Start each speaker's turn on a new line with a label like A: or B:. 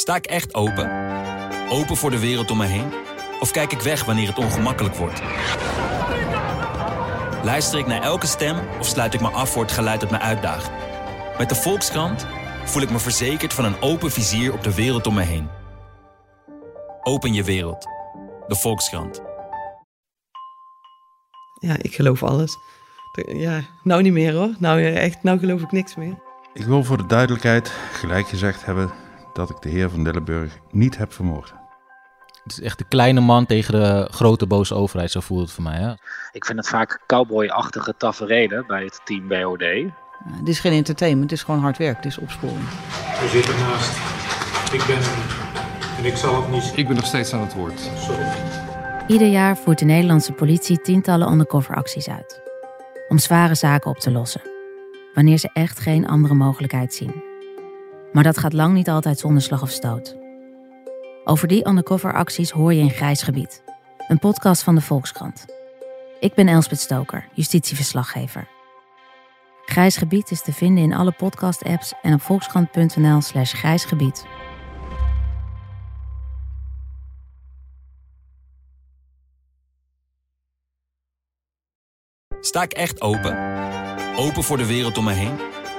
A: Sta ik echt open? Open voor de wereld om me heen? Of kijk ik weg wanneer het ongemakkelijk wordt? Luister ik naar elke stem of sluit ik me af voor het geluid dat me uitdaagt? Met de Volkskrant voel ik me verzekerd van een open vizier op de wereld om me heen. Open je wereld. De Volkskrant.
B: Ja, ik geloof alles. Ja, nou niet meer hoor. Nou echt, nou geloof ik niks meer.
C: Ik wil voor de duidelijkheid gelijk gezegd hebben dat ik de heer van Dillenburg niet heb vermoord.
D: Het is echt de kleine man tegen de grote boze overheid, zo voelt het voor mij. Hè?
E: Ik vind het vaak cowboy-achtige tafereelen bij het team BOD.
F: Het is geen entertainment, het is gewoon hard werk, het is opsporing.
G: U zit ernaast. Ik ben. En ik zal het niet...
H: Ik ben nog steeds aan het woord.
G: Sorry.
I: Ieder jaar voert de Nederlandse politie tientallen undercover-acties uit. Om zware zaken op te lossen. Wanneer ze echt geen andere mogelijkheid zien. Maar dat gaat lang niet altijd zonder slag of stoot. Over die undercover-acties hoor je in Grijs Gebied. Een podcast van de Volkskrant. Ik ben Elspet Stoker, justitieverslaggever. Grijs Gebied is te vinden in alle podcast-apps en op volkskrant.nl slash grijsgebied.
A: Sta ik echt open? Open voor de wereld om me heen?